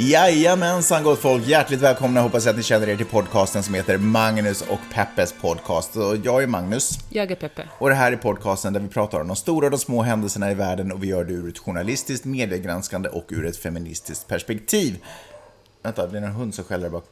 Jajamensan gott folk, hjärtligt välkomna hoppas att ni känner er till podcasten som heter Magnus och Peppes podcast. Och jag är Magnus. Jag är Peppe. Och det här är podcasten där vi pratar om de stora och de små händelserna i världen och vi gör det ur ett journalistiskt, mediegranskande och ur ett feministiskt perspektiv. Vänta, det är en hund som skäller bak.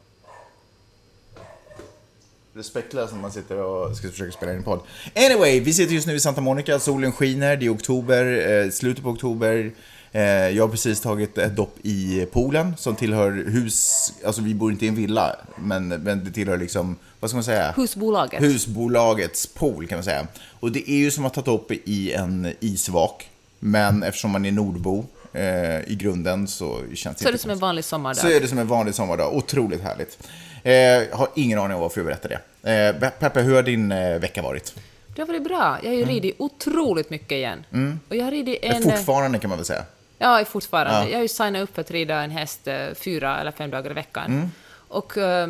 Respektlöst när man sitter och ska försöka spela in en podd. Anyway, vi sitter just nu i Santa Monica, solen skiner, det är oktober, eh, slutet på oktober. Eh, jag har precis tagit ett dopp i poolen som tillhör hus, alltså vi bor inte i en villa, men, men det tillhör liksom, vad ska man säga? Husbolaget. Husbolagets pool kan man säga. Och det är ju som att ta upp i en isvak, men eftersom man är nordbo eh, i grunden så känns det Så är inte det som en vanlig sommardag. så är det som en vanlig sommardag. Otroligt härligt. Eh, har ingen aning om varför jag berättar det. Eh, Peppe, hur har din eh, vecka varit? Det har varit bra. Jag har ju ridit otroligt mycket igen. Och jag har ridit en... Mm. Fortfarande kan man väl säga. Ja, fortfarande. Ja. Jag har ju signat upp för att rida en häst eh, fyra eller fem dagar i veckan. Mm. Och, eh,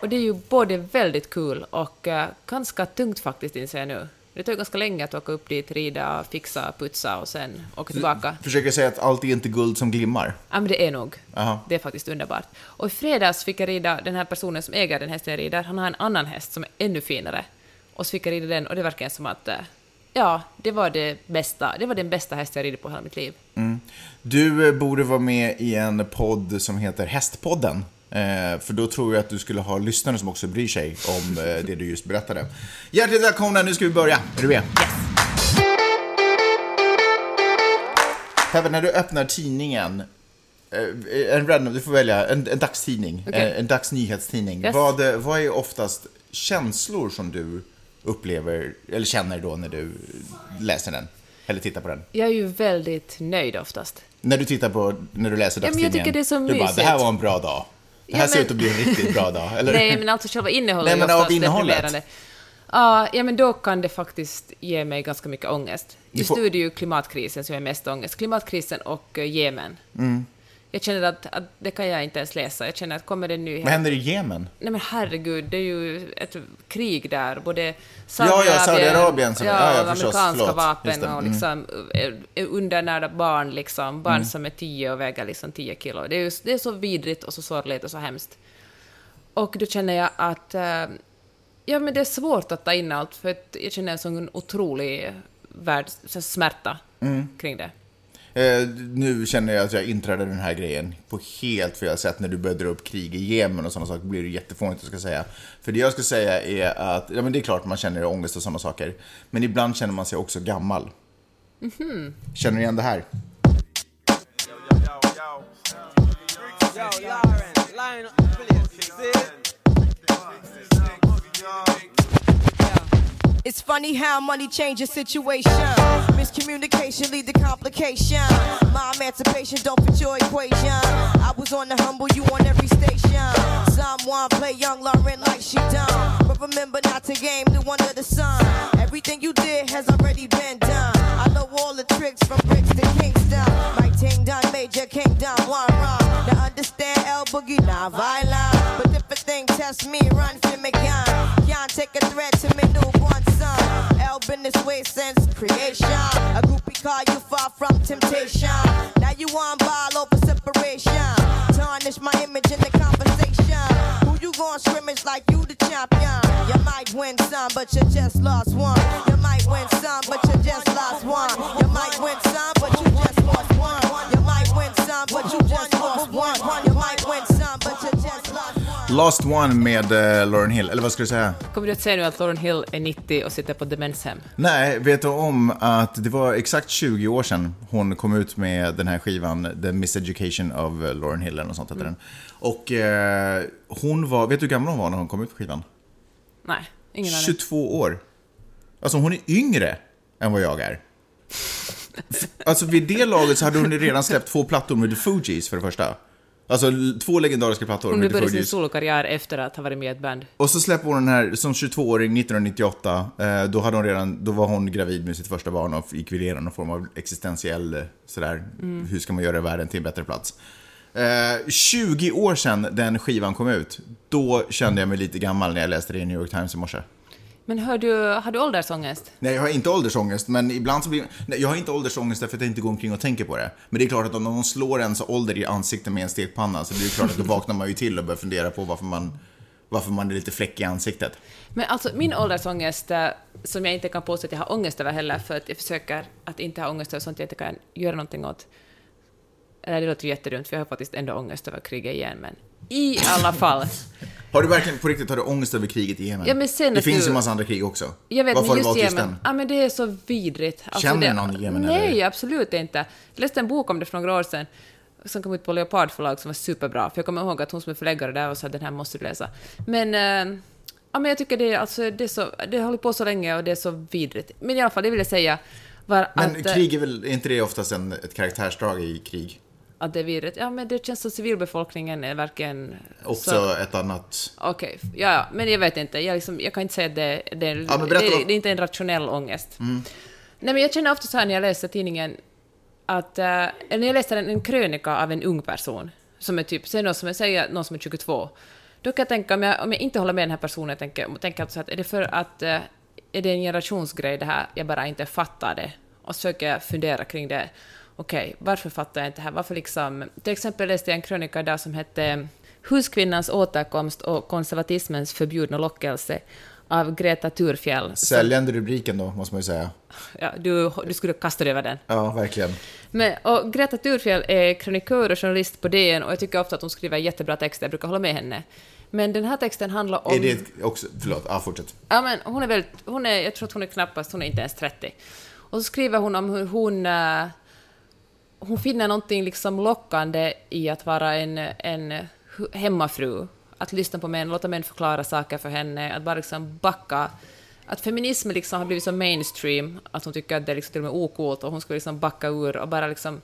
och det är ju både väldigt kul och eh, ganska tungt faktiskt, inser jag nu. Det tar ju ganska länge att åka upp dit, rida, fixa, putsa och sen åka tillbaka. Försöker säga att allt är inte guld som glimmar. Ja, men det är nog. Aha. Det är faktiskt underbart. Och i fredags fick jag rida den här personen som äger den hästen jag rider. Han har en annan häst som är ännu finare. Och så fick jag rida den och det verkar som att, ja, det var det bästa. Det var den bästa hästen jag ridit på hela mitt liv. Du eh, borde vara med i en podd som heter Hästpodden. Eh, för då tror jag att du skulle ha lyssnare som också bryr sig om eh, det du just berättade. Hjärtligt välkomna, nu ska vi börja. Är du med? Peppe, när du öppnar tidningen, eh, en random, du får välja en, en dagstidning, Okej. en, en dagsnyhetstidning. Yes. Vad, eh, vad är oftast känslor som du upplever, eller känner då när du läser den? Eller tittar på den? Jag är ju väldigt nöjd oftast. När du tittar på, när du läser Ja, men jag dagstidningen, tycker det är så du bara, mysigt. det här var en bra dag. Det här Ja, ser men- ut att bli en riktigt bra dag. Eller? Nej, men alltså själva innehållet Nej, men är av oftast innehållet. deprimerande. Ja, ja, men då kan det faktiskt ge mig ganska mycket ångest. Just får- nu är det ju klimatkrisen som är mest ångest. Klimatkrisen och uh, Jemen. Mm. Jag känner att, att det kan jag inte ens läsa. Jag känner att kommer det en nyhet... Vad händer i Jemen? Nej men herregud, det är ju ett krig där. Både Ja, ja, Saudiarabien ja, ja, förstås. amerikanska Förlåt. vapen och Mm. liksom eh, undernärda barn, liksom. Barn som är tio och väger liksom tio kilo. Det är, ju, det är så vidrigt och så sorgligt och så hemskt. Och då känner jag att eh, ja, men det är svårt att ta in allt, för jag känner en sån otrolig värld, så smärta Mm. kring det. Eh, nu känner jag att jag inträdde den här grejen på helt fel sätt. När du börjar dra upp krig i Jemen och sådana saker blir det jättefånigt att ska säga. För det jag ska säga är att, ja men det är klart man känner ångest och sådana saker. Men ibland känner man sig också gammal. Mhm. Känner du igen det här? It's funny how money changes situation. Miscommunication lead to complication. My emancipation don't fit your equation. I was on the humble, you on every station. Someone play young Lauren like she done. But remember not to game the one of the sun. Everything you did has already been done. I know all the tricks from bricks to Kingston. My ting done, major kingdom, one run. Now understand El Boogie, not violent. But a thing test me, run for me gun. Can't take a threat to me newborn son. El been this way since creation. A groupie call you far from temptation. Now you on ball over separation. Tarnish my image in the conversation. Who you gon' scrimmage like you the champion? You might win some, but you just lost one. You might win some, Last One med eh, Lauren Hill, eller vad ska du säga? Kommer du att säga nu att Lauren Hill är 90 och sitter på demenshem? Nej, vet du om att det var exakt 20 år sedan hon kom ut med den här skivan, The Miseducation of Lauren Hill eller något sånt heter den. Och eh, hon var, vet du hur gammal hon var när hon kom ut med skivan? Nej, ingen aning. 22 år. Alltså hon är yngre än vad jag är. Alltså vid det laget så hade hon redan släppt två plattor med The Fugees för det första. Alltså två legendariska plattor. Hon började sin solokarriär efter att ha varit med i ett band. Och så släpper hon den här som 22-åring 1998. Eh, då, hade hon redan, då var hon gravid med sitt första barn och gick igenom någon form av existentiell eh, sådär, hur ska man göra världen till en bättre plats. Eh, 20 år sedan den skivan kom ut, då kände jag mig lite gammal när jag läste det i New York Times i morse. Men hör du, har du åldersångest? Nej, jag har inte åldersångest, men ibland så blir... Nej, jag har inte åldersångest därför att jag inte går omkring och tänker på det. Men det är klart att om någon slår ens ålder i ansiktet med en stekpanna så det klart att då vaknar man ju till och börjar fundera på varför man, varför man är lite fläckig i ansiktet. Men alltså min åldersångest, eh, som jag inte kan påstå att jag har ångest över heller, för att jag försöker att inte ha ångest över sånt jag inte kan göra någonting åt. Eller det låter ju jättedumt, för jag har faktiskt ändå ångest över kriget igen, men i alla fall. Har du verkligen på riktigt har du ångest över kriget i Jemen? Ja, men sen det finns ju en massa andra krig också. Jag vet, Varför men just just Jemen, ja, men det är så vidrigt. Alltså, Känner det, någon i Jemen, Nej, eller? absolut inte. Jag läste en bok om det för några år sedan, som kom ut på Leopard förlag, som var superbra. För jag kommer ihåg att hon som är förläggare där och sa att den här måste du läsa. Men, eh, ja, men jag tycker det, alltså, det, är så, det har hållit på så länge och det är så vidrigt. Men i alla fall, det vill jag säga var Men att, krig är väl, är inte det oftast en, ett karaktärsdrag i krig? Att det vidrigt. Ja, men det känns som civilbefolkningen är verkligen... Också så- ett annat... Okej, ja, ja, men jag vet inte. Jag, liksom, jag kan inte säga att det, det, Ja, det, det är inte en rationell ångest. Nej, men jag känner ofta så här när jag läser tidningen att... eh, eller när jag läser en, en krönika av en ung person, som är typ, säg någon som är, säg någon som är 22, då kan jag tänka, om jag, om jag inte håller med den här personen, jag tänker, tänker jag så att är det för att... eh, är det en generationsgrej det här, jag bara inte fattar det? Och så försöker jag fundera kring det. Okej, varför fattar jag inte det här? Varför liksom... Till exempel läste jag en krönika där som hette Huskvinnans återkomst och konservatismens förbjudna lockelse av Greta Thurfjell. Säljande rubriken då, måste man ju säga. Ja, du, du skulle kasta dig över den. Ja, verkligen. Men, och Greta Thurfjell är krönikör och journalist på DN och jag tycker ofta att hon skriver jättebra texter, jag brukar hålla med henne. Men den här texten handlar om... Är det också... Förlåt, ja, fortsätt. Ja, men hon är väldigt... Hon är, jag tror att hon är knappast... Hon är inte ens 30. Och så skriver hon om hur hon hon finner någonting liksom lockande i att vara en, en hemmafru. Att lyssna på män, låta män förklara saker för henne, att bara liksom backa. Att feminism liksom har blivit så mainstream att hon tycker att det är liksom till och med ocoolt och hon skulle liksom backa ur och bara liksom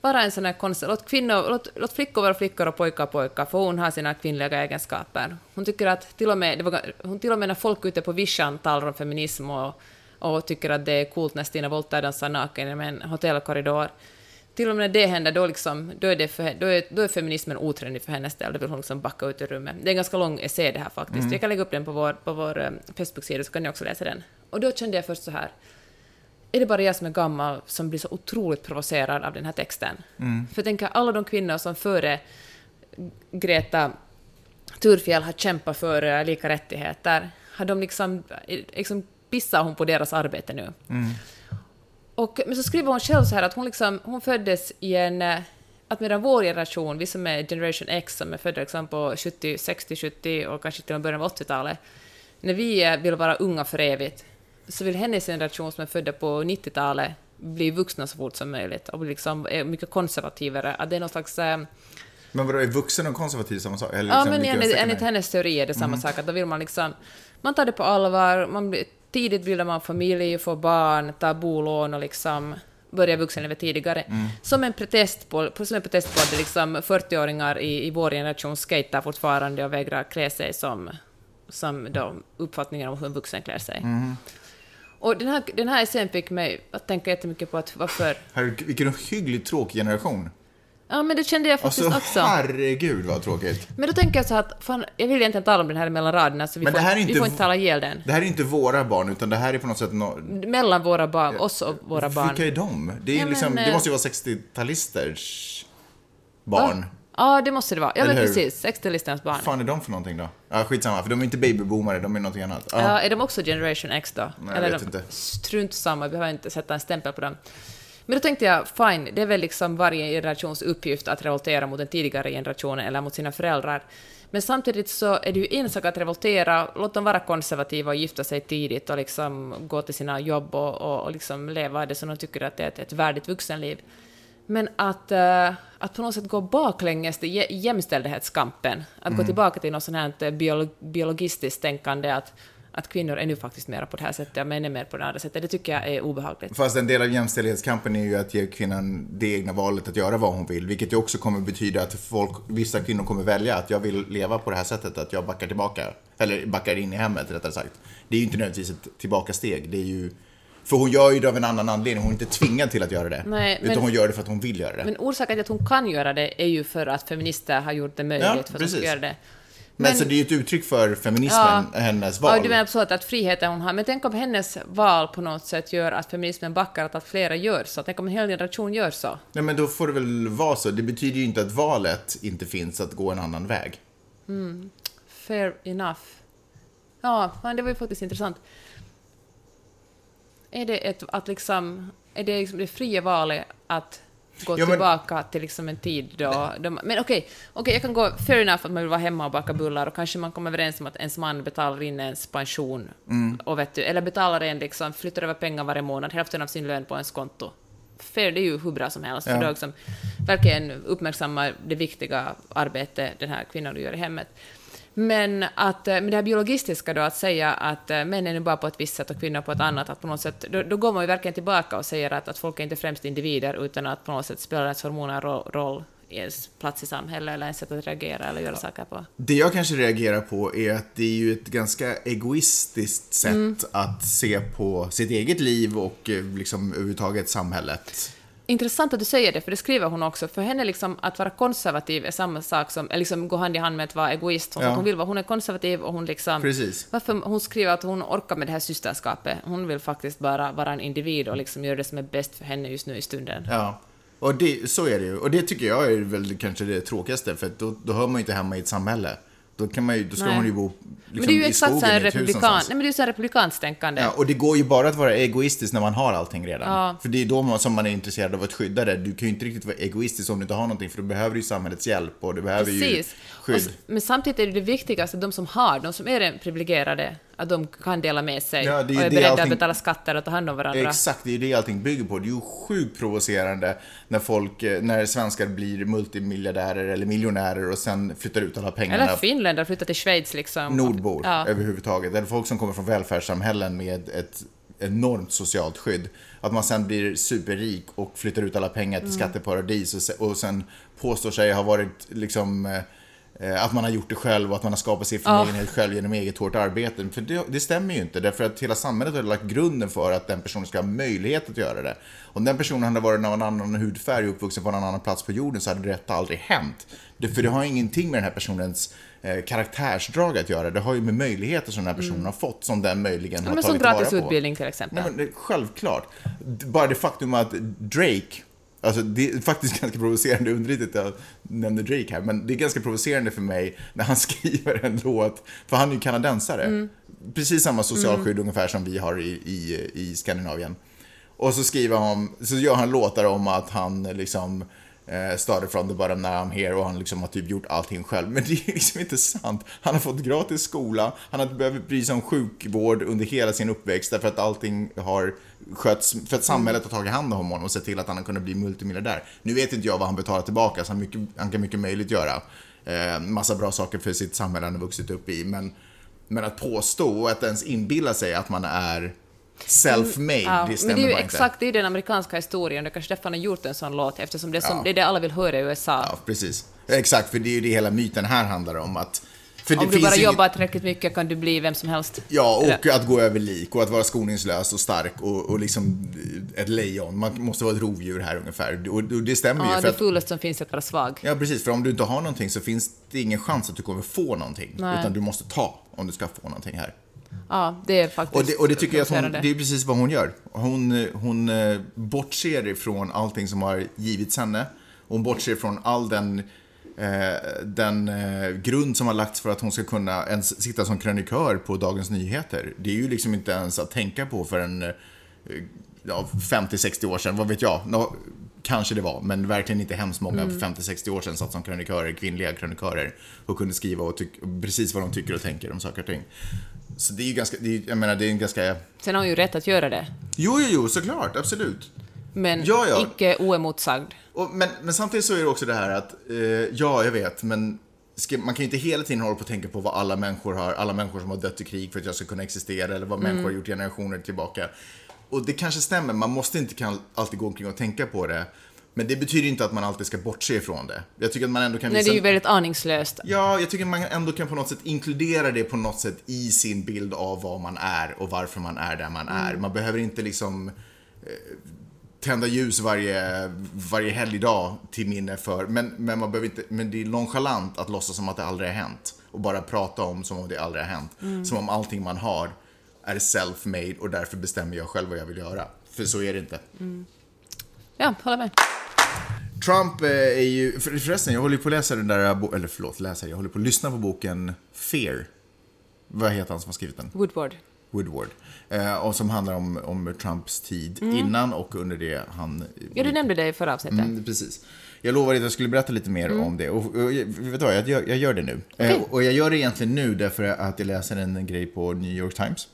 vara en sån här konstig... Låt, kvinnor, låt, låt flickor vara flickor och pojkar pojkar, för hon har sina kvinnliga egenskaper. Hon tycker att till och med, det var, hon till och med när folk ute på vischan talar om feminism och, och tycker att det är coolt när Stina Wollter dansar naken i en hotellkorridor, till och med när det händer, då, liksom, då, är, det för, då, är, då är feminismen otrendig för hennes del, då vill hon liksom backa ut ur rummet. Det är en ganska lång essä det här faktiskt. Jag kan lägga upp den på vår, på vår eh, Facebook-sida, så kan ni också läsa den. Och då kände jag först så här, är det bara jag som är gammal som blir så otroligt provocerad av den här texten? För jag tänker, alla de kvinnor som före Greta Thurfjell har kämpat för eh, lika rättigheter, har de liksom, eh, liksom pissar hon på deras arbete nu? Och, men så skriver hon själv så här att hon, liksom, hon föddes i en... eh, Att medan vår generation, vi som är generation X, som är födda liksom på 70, 60, 70 och kanske till och med början av 80-talet, när vi eh, vill vara unga för evigt, så vill hennes generation som är födda på 90-talet bli vuxna så fort som möjligt och bli liksom, är mycket konservativare. Att det är någon slags... eh, Men vadå, är vuxen och konservativ samma sak? Eller Ja, liksom, men vilka enligt, enligt hennes teori är det samma sak, att då vill man liksom... Man tar det på allvar, man blir, tidigt bildar man familj, får barn, tar bolån och liksom börjar vuxenlivet tidigare. Som en protest på, som en protest på att liksom 40-åringar i, i vår generation skater fortfarande och vägrar klä sig som, som då uppfattningen om hur en vuxen klär sig. Och den här, den här essän fick mig att tänka jättemycket på att varför... Herregud, vilken hyggligt tråkig generation. Ja, men det kände jag faktiskt Alltså, också. herregud vad tråkigt. Men då tänker jag så här att, fan, jag vill egentligen tala om den här mellan raderna, så vi, Men får, det här är vi inte får v- inte tala ihjäl den. Det här är inte våra barn, utan det här är på något sätt... No... Mellan våra barn, oss och våra barn. Vilka är de? Det, är Ja, men, liksom, det eh, måste ju vara 60-talisters barn. Ja, det måste det vara. Ja, Eller men hur? precis. 60-listans barn. Vad fan är de för någonting då? Ja, skitsamma, för de är inte babyboomare, de är någonting annat. Ja. Ja, är de också Generation X då? jag Eller vet de, inte. Strunt samma, vi behöver inte sätta en stämpel på dem. Men då tänkte jag, fine, det är väl liksom varje generations uppgift att revoltera mot den tidigare generationen eller mot sina föräldrar. Men samtidigt så är det ju en sak att revoltera, låt dem vara konservativa och gifta sig tidigt och liksom gå till sina jobb och, och, och liksom leva det som de tycker att det är ett, ett värdigt vuxenliv. Men att, eh, att på något sätt gå baklänges jä- jämställdhetskampen, att gå tillbaka till något sånt här eh, biolo- biologistiskt tänkande att, att kvinnor är nu faktiskt mer på det här sättet och män är mer på det andra sättet. Det tycker jag är obehagligt. Fast en del av jämställdhetskampen är ju att ge kvinnan det egna valet att göra vad hon vill, vilket ju också kommer betyda att folk, vissa kvinnor kommer välja att jag vill leva på det här sättet, att jag backar tillbaka, eller backar in i hemmet rättare sagt. Det är ju inte nödvändigtvis ett tillbakasteg, det är ju för hon gör ju det av en annan anledning, hon är inte tvingad till att göra det. Nej, utan men- hon gör det för att hon vill göra det. Men orsaken till att hon kan göra det är ju för att feminister har gjort det möjligt Ja, för att hon ska göra det. Men, så det är ju ett uttryck för feminismen, hennes val. Ja, du menar så att, att friheten hon har. Men tänk om hennes val på något sätt gör att feminismen backar, att, att flera gör så. Tänk om en hel generation gör så. Nej men då får det väl vara så. Det betyder ju inte att valet inte finns att gå en annan väg. Fair enough. Ja, men det var ju faktiskt intressant. Är det ett, att liksom, är det liksom det fria valet att gå Ja, men- tillbaka till liksom en tid då... då men okej, okej, jag kan gå fair enough att man vill vara hemma och baka bullar och kanske man kommer överens om att ens man betalar in ens pension Mm. och vet du, eller betalar en liksom, flyttar över pengar varje månad, hälften av sin lön på ens konto. Fair, det är ju hur bra som helst, Ja. för då liksom verkligen uppmärksamma det viktiga arbete den här kvinnan gör i hemmet. Men att eh, med det här biologistiska då, att säga att eh, män är nu bara på ett visst sätt och kvinnor på ett annat, att på något sätt, då, då går man ju verkligen tillbaka och säger att, att folk är inte främst individer, utan att på något sätt spelar ens hormoner ro- roll i ens plats i samhället, eller ens sätt att reagera eller göra saker på. Det jag kanske reagerar på är att det är ju ett ganska egoistiskt sätt Mm. att se på sitt eget liv och eh, liksom överhuvudtaget samhället. Intressant att du säger det, för det skriver hon också. För henne liksom, att vara konservativ är samma sak som, liksom gå hand i hand med att vara egoist. Hon, Ja. hon vill vara, hon är konservativ och hon liksom... Precis. Varför, hon skriver att hon orkar med det här systerskapet. Hon vill faktiskt bara vara en individ och liksom göra det som är bäst för henne just nu i stunden. Ja. Och det, så är det ju. Och det tycker jag är väl kanske det tråkigaste, för då, då hör man ju inte hemma i ett samhälle. Då, kan man ju, då ska Nej. hon ju bo liksom, men det är ju exakt så här republikan, nej, men det är ju så här republikanskt tänkande. Ja, och det går ju bara att vara egoistisk när man har allting redan. Ja. För det är då man, som man är intresserad av att skydda det. Du kan ju inte riktigt vara egoistisk om du inte har någonting, för då behöver du ju samhällets hjälp och du behöver ju Precis. Och, skydd. s- men samtidigt är det det viktigaste de som har, de som är den privilegierade, att de kan dela med sig Ja, det och är beredda allting- att betala skatter och ta hand om varandra. Exakt, det är ju det allting bygger på. Det är ju sjukt provocerande när folk, eh, när svenskar blir multimiljardärer eller miljonärer och sen flyttar ut alla pengarna. Eller finländare flyttar till Schweiz liksom. Nordbor Ja. överhuvudtaget. Eller folk som kommer från välfärdssamhällen med ett enormt socialt skydd. Att man sen blir superrik och flyttar ut alla pengar till skatteparadis och, se, och sen påstår sig ha varit liksom eh, att man har gjort det själv och att man har skapat sin förmögenhet själv genom eget hårt arbete. För det, det stämmer ju inte, därför att hela samhället har lagt grunden för att den personen ska ha möjlighet att göra det. Om den personen hade varit av en annan hudfärg och uppvuxen på en annan plats på jorden så hade detta aldrig hänt. Det, för det har ingenting med den här personens eh, karaktärsdrag att göra. Det har ju med möjligheter som den här personen har fått, som den möjligen Mm. Ja, har som tagit vara gratis på. utbildning till exempel. Nej, men självklart. Bara det faktum att Drake, alltså det är faktiskt ganska provocerande, underligt att jag nämner Drake här, men det är ganska provocerande för mig när han skriver en låt, för han är ju kanadensare. Mm. Precis samma socialskydd ungefär som vi har i, i, i Skandinavien. Och så skriver han, så gör han låtar om att han liksom eh, started from the bottom, now I'm here och han liksom har typ gjort allting själv. Men det är liksom inte sant. Han har fått gratis skola, han har inte behövt bry sig om sjukvård under hela sin uppväxt därför att allting har skötts, för att samhället har tagit hand om honom och sett till att han har kunnat bli multimiljardär. Nu vet inte jag vad han betalar tillbaka, så han, mycket, han kan mycket möjligt göra. Eh, massa bra saker för sitt samhälle han har vuxit upp i, men, men att påstå och att ens inbilla sig att man är self-made, Ja, det stämmer men det är ju exakt det är den amerikanska historien, det är kanske därför han har gjort en sån låt, eftersom det är, som, Ja. det, är det alla vill höra i USA. Ja, precis. Exakt, för det är ju det hela myten här handlar om. Att, Om du bara ingen- jobbar tillräckligt mycket kan du bli vem som helst. Ja, och att gå över lik och att vara skoningslös och stark och, och liksom ett lejon. Man måste vara ett rovdjur här ungefär. Och, och det stämmer Ja, ju. För det att, fulaste som finns är att vara svag. ja, precis. För om du inte har någonting så finns det ingen chans att du kommer få någonting. Nej. Utan du måste ta om du ska få någonting här. Ja, det är faktiskt Och det, och det tycker jag att hon, det är precis vad hon gör. Hon, hon eh, bortser ifrån allting som har givits henne. Hon bortser från all den, eh, den eh, grund som har lagts för att hon ska kunna ens sitta som krönikör på Dagens Nyheter. Det är ju liksom inte ens att tänka på för en ja, 50-60 år sedan, vad vet jag. Nå, kanske det var, men verkligen inte hemskt många Mm. för 50-60 år sedan satt som krönikörer, kvinnliga krönikörer och kunde skriva och precis vad de tycker och tänker om saker och ting. Så det är ju ganska, det är, jag menar det är en ganska... Sen har hon ju rätt att göra det, Jo, jo, jo, såklart, absolut. men Ja, ja. icke oemotsagd. Och, men, men samtidigt så är det också det här att, eh, ja, jag vet, men ska, man kan ju inte hela tiden hålla på och tänka på vad alla människor har, alla människor som har dött i krig för att jag ska kunna existera eller vad människor har gjort generationer tillbaka. Och det kanske stämmer, man måste inte kan alltid gå omkring och tänka på det. Men det betyder inte att man alltid ska bortse ifrån det. Jag tycker att man ändå kan Nej, det är ju väldigt aningslöst. Ja, jag tycker man ändå kan på något sätt inkludera det på något sätt i sin bild av vad man är och varför man är där man är. Man behöver inte liksom eh, tända ljus varje, varje helgdag till minne för, men, men, man behöver inte, men det är nonchalant att låtsas som att det aldrig har hänt och bara prata om som om det aldrig har hänt. Som om allting man har är self-made och därför bestämmer jag själv vad jag vill göra. För så är det inte. Ja, håller med. Trump eh, är ju, för- förresten, jag håller på att läsa den där, eller förlåt, läsa, jag håller på att lyssna på boken Fear. Vad heter han som har skrivit den? Woodward. Woodward. Eh, och som handlar om, om Trumps tid innan och under det han... Ja, du nämnde det i förra avsnittet. Mm, precis. Jag lovade att jag skulle berätta lite mer om det. Och, och vet du vad, jag gör, jag gör det nu. Eh, och jag gör det egentligen nu därför att jag läser en grej på New York Times.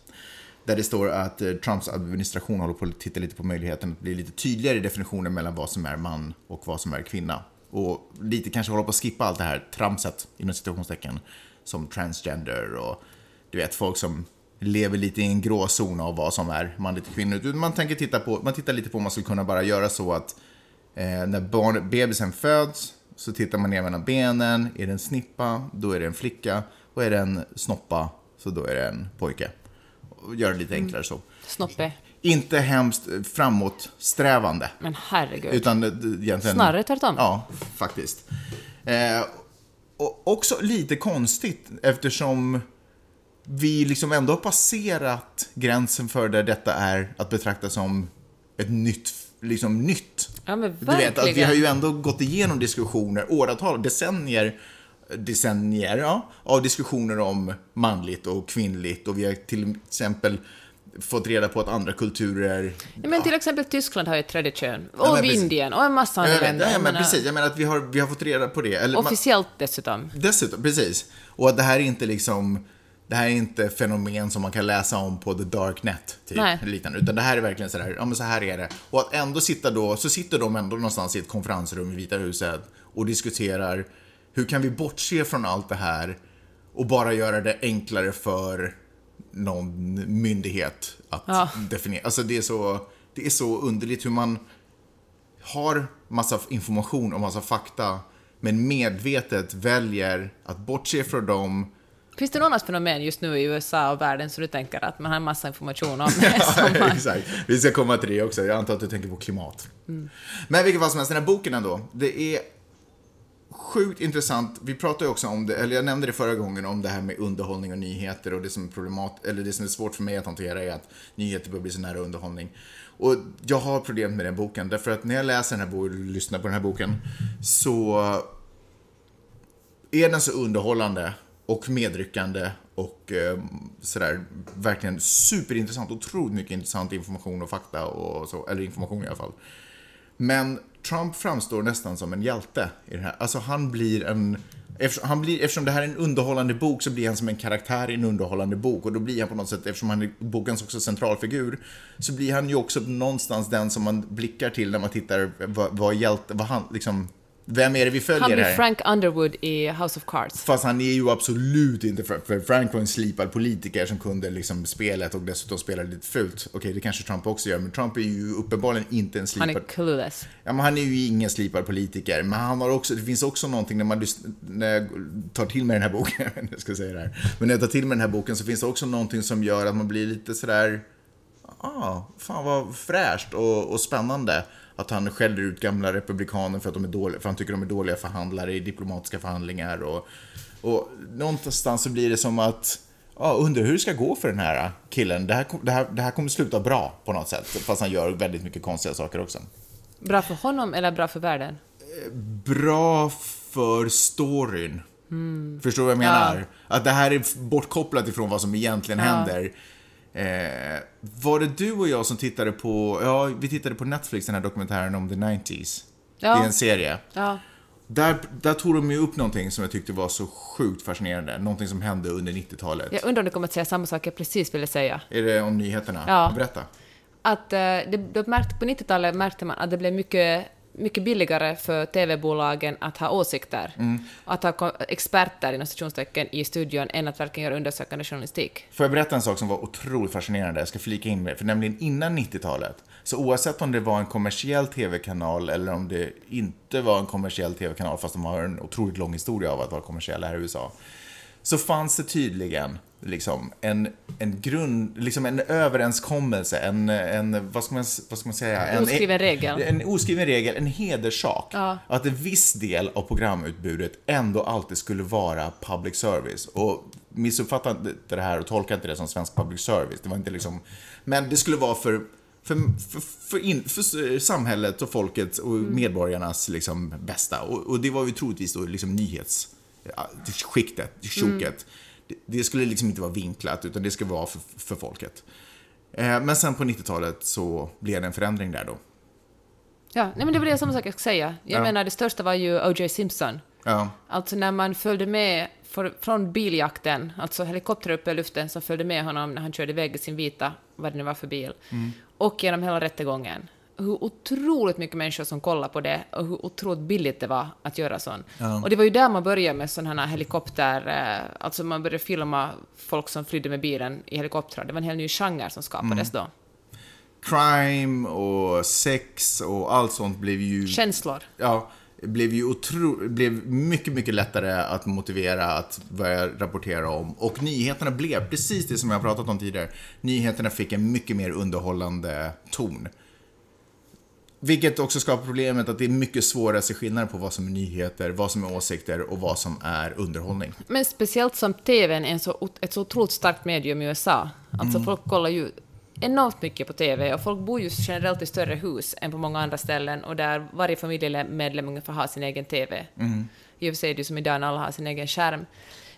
Där det står att eh, Trumps administration håller på att titta lite på möjligheten att bli lite tydligare i definitionen mellan vad som är man och vad som är kvinna. Och lite kanske hålla på att skippa allt det här tramset, inom situationstecken, som transgender och du vet, folk som lever lite i en gråzon av vad som är manligt och kvinnligt. Man tänker titta på, man tittar lite på om man skulle kunna bara göra så att Eh, när barn, bebisen föds så tittar man ner mellan benen. Är det en snippa, då är det en flicka. Och är det en snoppa, så då är det en pojke. Och Gör det lite enklare så. Snoppe. Inte hemskt eh, framåtsträvande. Men herregud. Utan det- egentligen... Snarare tvärtom. Ja, faktiskt. Eh, och också lite konstigt eftersom vi liksom ändå har passerat gränsen för där detta är att betrakta som ett nytt, liksom nytt. Ja, men Du vet, att vi verkligen. har ju ändå gått igenom diskussioner, åratal, decennier, decennier ja, av diskussioner om manligt och kvinnligt och vi har till exempel fått reda på att andra kulturer Ja, men till exempel Tyskland har ju ett tredje kön. Ja, Och precis. Indien och en massa andra länder. ja, men menar, precis, jag menar att vi har, vi har fått reda på det. Eller, man, Officiellt dessutom. dessutom, precis. Och att det här är inte liksom, det här är inte fenomen som man kan läsa om på the dark net, typ, Nej. liknande. Utan det här är verkligen sådär, ja men så här är det. Och att ändå sitta då, så sitter de ändå någonstans i ett konferensrum i Vita huset och diskuterar, hur kan vi bortse från allt det här och bara göra det enklare för någon myndighet att Ja. definiera. Alltså det är så, det är så underligt hur man har massa information och massa fakta men medvetet väljer att bortse från dem. Finns det någon annat fenomen just nu i USA och världen som du tänker att man har en massa information om? Ja, exakt. Vi ska komma till det också. Jag antar att du tänker på klimat. Men vilket fall som helst, den här boken ändå. Det är sjukt intressant. Vi pratade ju också om det, eller jag nämnde det förra gången, om det här med underhållning och nyheter och det som är problemat, eller det som är svårt för mig att hantera är att nyheter börjar bli så nära underhållning. Och jag har problem med den boken, därför att när jag läser den här boken, eller lyssnar på den här boken, så är den så underhållande och medryckande och eh, sådär verkligen superintressant. Otroligt mycket intressant information och fakta och så, eller information i alla fall. Men Trump framstår nästan som en hjälte i det här. Alltså han blir en... Eftersom, han blir, eftersom det här är en underhållande bok så blir han som en karaktär i en underhållande bok. Och då blir han på något sätt, eftersom han är bokens också centralfigur, så blir han ju också någonstans den som man blickar till när man tittar vad, vad hjälte, vad han liksom... Vem är det vi följer han blir här? Frank Underwood i House of Cards. Fast han är ju absolut inte, för, för Frank var en slipad politiker som kunde liksom spelet och dessutom spelade lite fult. Okej, det kanske Trump också gör, men Trump är ju uppenbarligen inte en Han slipad... är clueless. Ja, men han är ju ingen slipad politiker, men han har också, det finns också någonting när man när jag tar till mig den här boken, jag ska säga det här, men när jag tar till mig den här boken så finns det också någonting som gör att man blir lite sådär, ah, fan vad fräscht och, och spännande att han skäller ut gamla republikaner för att de är dåliga, för han tycker de är dåliga förhandlare i diplomatiska förhandlingar och, och någonstans så blir det som att Ja, undrar hur det ska gå för den här killen. Det här, det, här, det här kommer sluta bra på något sätt. Fast han gör väldigt mycket konstiga saker också. Bra för honom eller bra för världen? bra för storyn. Förstår du vad jag menar? Att det här är bortkopplat ifrån vad som egentligen händer. Eh, var det du och jag som tittade på, ja, vi tittade på Netflix, den här dokumentären om the 90s. Ja. Det är en serie. Ja. Där, där tog de ju upp någonting som jag tyckte var så sjukt fascinerande. Någonting som hände under 90-talet. Jag undrar om du kommer att säga samma sak jag precis ville säga. Är det om nyheterna? Ja. Berätta. Att eh, det, märkte, på 90-talet märkte man att det blev mycket mycket billigare för TV-bolagen att ha åsikter. Att ha experter inom citationstecken i studion än att verkligen göra undersökande journalistik. Får jag berätta en sak som var otroligt fascinerande? Jag ska flika in med För nämligen innan 90-talet, så oavsett om det var en kommersiell tv-kanal eller om det inte var en kommersiell tv-kanal, fast de har en otroligt lång historia av att vara kommersiella här i USA, så fanns det tydligen liksom en, en grund, liksom en överenskommelse, en, en vad, ska man, vad ska man säga? En, Oskriven regel. En oskriven regel, en hederssak. Ja. Att en viss del av programutbudet ändå alltid skulle vara public service. Och missuppfatta inte det här och tolka inte det som svensk public service. Det var inte liksom, men det skulle vara för för, för, för, in, för samhället och folket och medborgarnas liksom bästa. Och, och det var ju troligtvis då liksom nyhetsskiktet, tjoket. Det, det skulle liksom inte vara vinklat, utan det skulle vara för, för folket. Eh, men sen på 90-talet så blev det en förändring där då. Ja, nej men det var det sak jag skulle säga. Jag Ja. menar, det största var ju O.J. Simpson. Ja, Alltså när man följde med för, från biljakten, alltså helikopter uppe i luften som följde med honom när han körde iväg i sin vita, vad det nu var för bil, och genom hela rättegången. Hur otroligt mycket människor som kollade på det och hur otroligt billigt det var att göra sånt. Och det var ju där man började med sådana här helikopter, eh, alltså man började filma folk som flydde med bilen i helikoptrar. Det var en hel ny genre som skapades då. crime och sex och allt sånt blev ju... Känslor. Ja, blev ju otro, blev mycket, mycket lättare att motivera att börja rapportera om. Och nyheterna blev precis det som jag pratat om tidigare. Nyheterna fick en mycket mer underhållande ton. Vilket också skapar problemet att det är mycket svårare att se skillnad på vad som är nyheter, vad som är åsikter och vad som är underhållning. Men speciellt som TVn är så, ett så otroligt starkt medium i USA. Alltså folk kollar ju enormt mycket på TV och folk bor ju generellt i större hus än på många andra ställen och där varje familjemedlem ungefär har sin egen TV. I och för sig är det ju som idag när alla har sin egen skärm.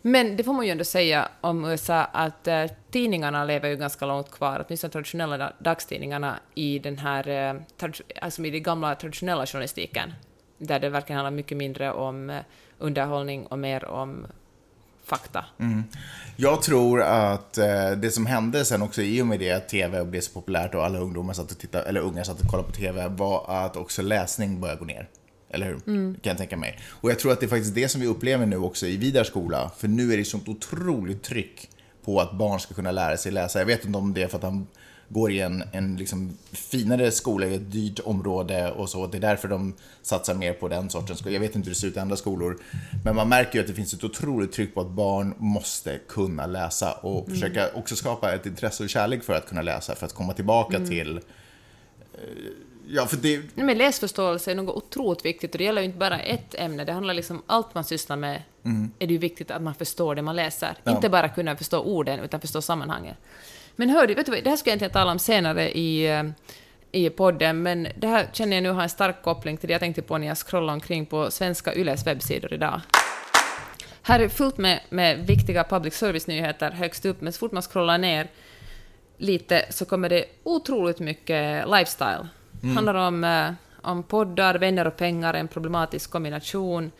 Men det får man ju ändå säga om USA att eh, tidningarna lever ju ganska långt kvar, åtminstone traditionella dagstidningarna i den här, eh, trad- alltså i den gamla traditionella journalistiken, där det verkligen handlar mycket mindre om eh, underhållning och mer om fakta. Mm. Jag tror att eh, det som hände sen också i och med det att TV blev så populärt och alla ungdomar satt och tittade, eller unga satt och kollade på TV var att också läsning började gå ner. Eller hur? Kan jag tänka mig. Och jag tror att det är faktiskt det som vi upplever nu också i Vidars skola. För nu är det sånt otroligt tryck på att barn ska kunna lära sig läsa. Jag vet inte om det är för att han går i en, en liksom finare skola i ett dyrt område och så. Det är därför de satsar mer på den sortens skola. Jag vet inte hur det ser ut i andra skolor. Men man märker ju att det finns ett otroligt tryck på att barn måste kunna läsa och försöka också skapa ett intresse och kärlek för att kunna läsa för att komma tillbaka till... Ja, för det, Nej, men läsförståelse är något otroligt viktigt och det gäller ju inte bara ett ämne, det handlar liksom allt man sysslar med är det ju viktigt att man förstår det man läser. Ja. Inte bara kunna förstå orden, utan förstå sammanhanget. Men hör du, vet du vad, det här ska jag egentligen tala om senare i, eh, i podden, men det här känner jag nu har en stark koppling till det jag tänkte på när jag scrollade omkring på svenska Yles webbsidor idag. Här är fullt med, med viktiga public service-nyheter högst upp, men så fort man scrollar ner lite så kommer det otroligt mycket lifestyle. Det handlar om, eh, om poddar, vänner och pengar, en problematisk kombination.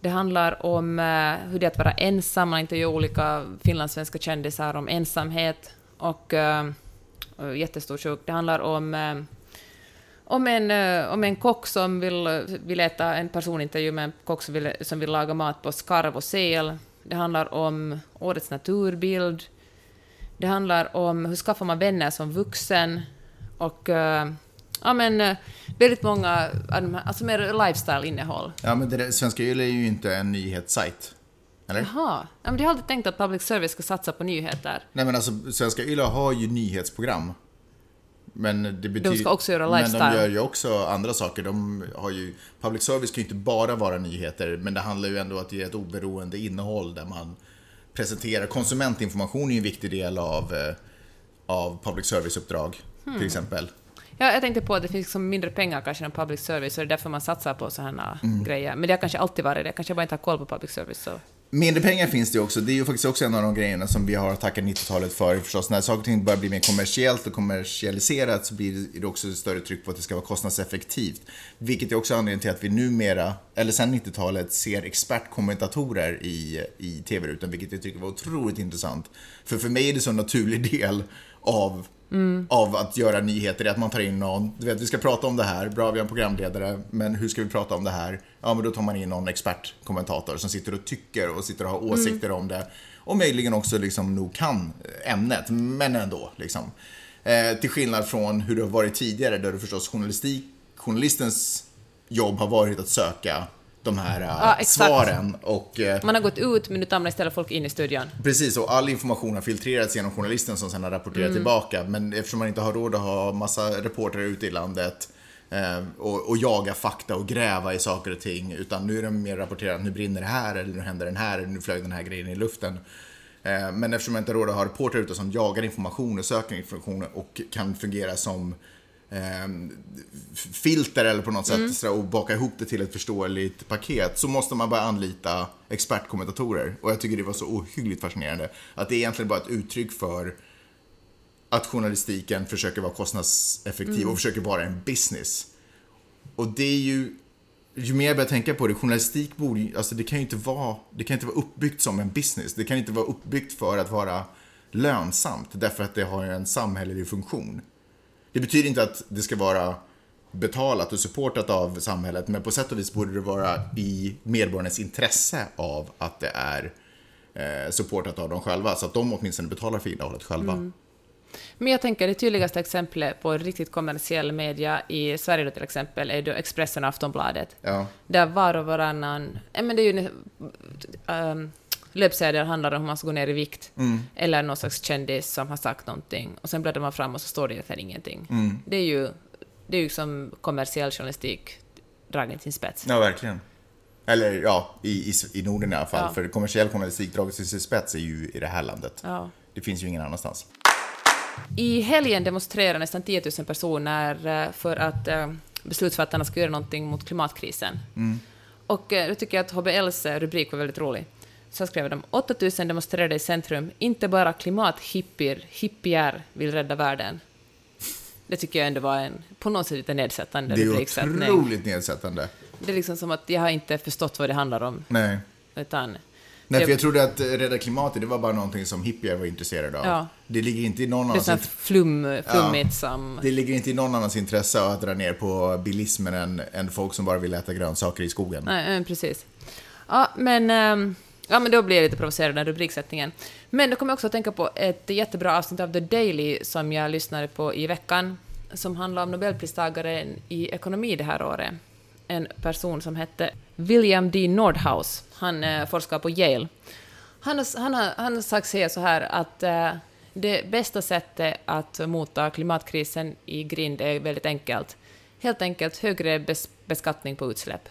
Det handlar om eh, hur det är att vara ensam, man intervjuar olika finlandssvenska kändisar om ensamhet och eh, och jättestor sjuk. Det handlar om om en, om en kock som vill, vill äta en personintervju med en kock som vill, som vill laga mat på skarv och sel. Det handlar om årets naturbild. Det handlar om hur skaffar man vänner som vuxen. Och ja, men, eh, väldigt många av de här, alltså mer lifestyle-innehåll. ja, men det där, Svenska Yle är ju inte en nyhetssajt. Eller? Jaha, ja, men jag har alltid tänkt att public service ska satsa på nyheter. Nej men alltså, Svenska Yle har ju nyhetsprogram. Men det betyder... ska också göra Men lifestyle. de gör ju också andra saker. De har ju... Public service kan ju inte bara vara nyheter, men det handlar ju ändå om att ge ett oberoende innehåll där man presenterar. Konsumentinformation är ju en viktig del av, eh, av public service-uppdrag, Hmm. till exempel. Ja, jag tänkte på att det finns liksom mindre pengar kanske än public service, så det är därför man satsar på sådana Mm. grejer. Men det har kanske alltid varit det, kanske jag bara inte har koll på public service. Så. Mindre pengar finns det också. Det är ju faktiskt också en av de grejerna som vi har att tacka 90-talet för förstås. När saker och ting börjar bli mer kommersiellt och kommersialiserat så blir det också ett större tryck på att det ska vara kostnadseffektivt. Vilket är också anledningen till att vi numera, eller sedan 90-talet, ser expertkommentatorer i, i tv-rutan. Vilket jag tycker var otroligt intressant. För för mig är det så en naturlig del av av att göra nyheter är att man tar in någon, du vet vi ska prata om det här, bra vi har en programledare, men hur ska vi prata om det här? Ja men då tar man in någon expertkommentator som sitter och tycker och sitter och har åsikter om det och möjligen också liksom nog kan ämnet, men ändå liksom. Eh, till skillnad från hur det har varit tidigare där det förstås journalistik, journalistens jobb har varit att söka de här eh, Ja, exakt. svaren och eh, Man har gått ut, men nu man istället folk in i studion. Precis, och all information har filtrerats genom journalisten som sen har rapporterat tillbaka. Men eftersom man inte har råd att ha massa reportrar ute i landet eh, och, och jaga fakta och gräva i saker och ting, utan nu är det mer rapporterat, nu brinner det här, eller nu händer den här, eller nu flög den här grejen i luften. Eh, men eftersom man inte har råd att ha reportrar ute som jagar information och söker information och kan fungera som eh, filter eller på något sätt så, och baka ihop det till ett förståeligt paket så måste man bara anlita expertkommentatorer. Och jag tycker det var så ohyggligt fascinerande att det är egentligen bara ett uttryck för att journalistiken försöker vara kostnadseffektiv och försöker vara en business. Och det är ju, ju mer jag börjar tänka på det, journalistik borde alltså det kan ju inte vara, det kan inte vara uppbyggt som en business. Det kan inte vara uppbyggt för att vara lönsamt, därför att det har en samhällelig funktion. Det betyder inte att det ska vara betalat och supportat av samhället, men på sätt och vis borde det vara i medborgarnas intresse av att det är eh, supportat av dem själva, så att de åtminstone betalar för innehållet själva. Men jag tänker det tydligaste exemplet på riktigt kommersiell media i Sverige då till exempel är då Expressen och Aftonbladet. Ja. Där var och varannan... Ja, men det är ju um, löpsedlar handlar om hur man ska gå ner i vikt. Eller någon slags kändis som har sagt någonting. Och sen bläddrar man fram och så står det egentligen ingenting. Det är ju det är ju som kommersiell journalistik dragen till sin spets. Ja, verkligen. Eller ja, i, i, i Norden i alla fall. Ja. För kommersiell journalistik draget till sin spets är ju i det här landet. Ja. Det finns ju ingen annanstans. I helgen demonstrerar nästan 10 000 personer eh, för att eh, beslutsfattarna ska göra någonting mot klimatkrisen. Och eh, jag tycker att HBLs rubrik var väldigt rolig. Så skrev de 8 000 demonstrerade i centrum, inte bara klimathippier, hippier vill rädda världen. Det tycker jag ändå var en på något sätt lite nedsättande Det är otroligt nedsättande. Det är liksom som att jag har inte förstått vad det handlar om. Nej. Utan Nej, Det- för jag trodde att Rädda klimatet, det var bara någonting som hippier var intresserade av. Ja. Det ligger inte i någon det är annans här flum, flummigt som... Det ligger inte i någon annans intresse att dra ner på bilismen än, än folk som bara vill äta grönsaker i skogen. Nej, precis. Ja, men, ehm, ja, men då blir jag lite provocerad av den rubriksättningen. Men då kommer jag också att tänka på ett jättebra avsnitt av The Daily som jag lyssnade på i veckan, som handlar om Nobelpristagaren i ekonomi det här året. En person som hette William D. Nordhaus. Han eh, forskar på Yale. Han har, han har, han har sagt säga så här att eh, det bästa sättet att mota klimatkrisen i grind är väldigt enkelt. Helt enkelt högre bes, beskattning på utsläpp.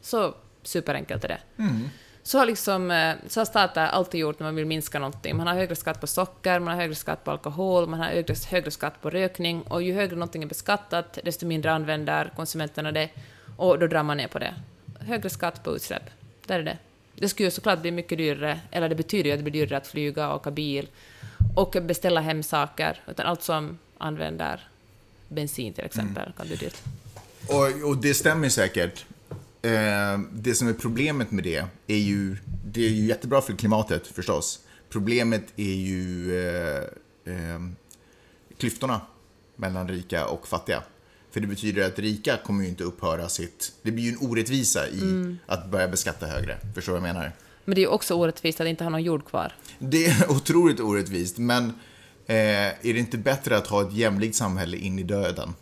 Så superenkelt är det. Mm. Så har, liksom, eh, så har stater alltid gjort när man vill minska någonting. Man har högre skatt på socker, man har högre skatt på alkohol, man har högre, högre skatt på rökning och ju högre någonting är beskattat, desto mindre använder konsumenterna det och då drar man ner på det. Högre skatt på utsläpp, där är det. Det skulle ju såklart bli mycket dyrare, eller det betyder ju att det blir dyrare att flyga, åka bil och beställa hem saker, utan allt som använder bensin till exempel kan bli dyrt. Mm. Och, och det stämmer säkert. Eh, det som är problemet med det är ju, det är ju jättebra för klimatet förstås. Problemet är ju eh, eh, klyftorna mellan rika och fattiga. För det betyder att rika kommer ju inte upphöra sitt... Det blir ju en orättvisa i att börja beskatta högre. Förstår du vad jag menar? Men det är ju också orättvist att inte ha någon jord kvar. Det är otroligt orättvist, men eh, är det inte bättre att ha ett jämlikt samhälle in i döden?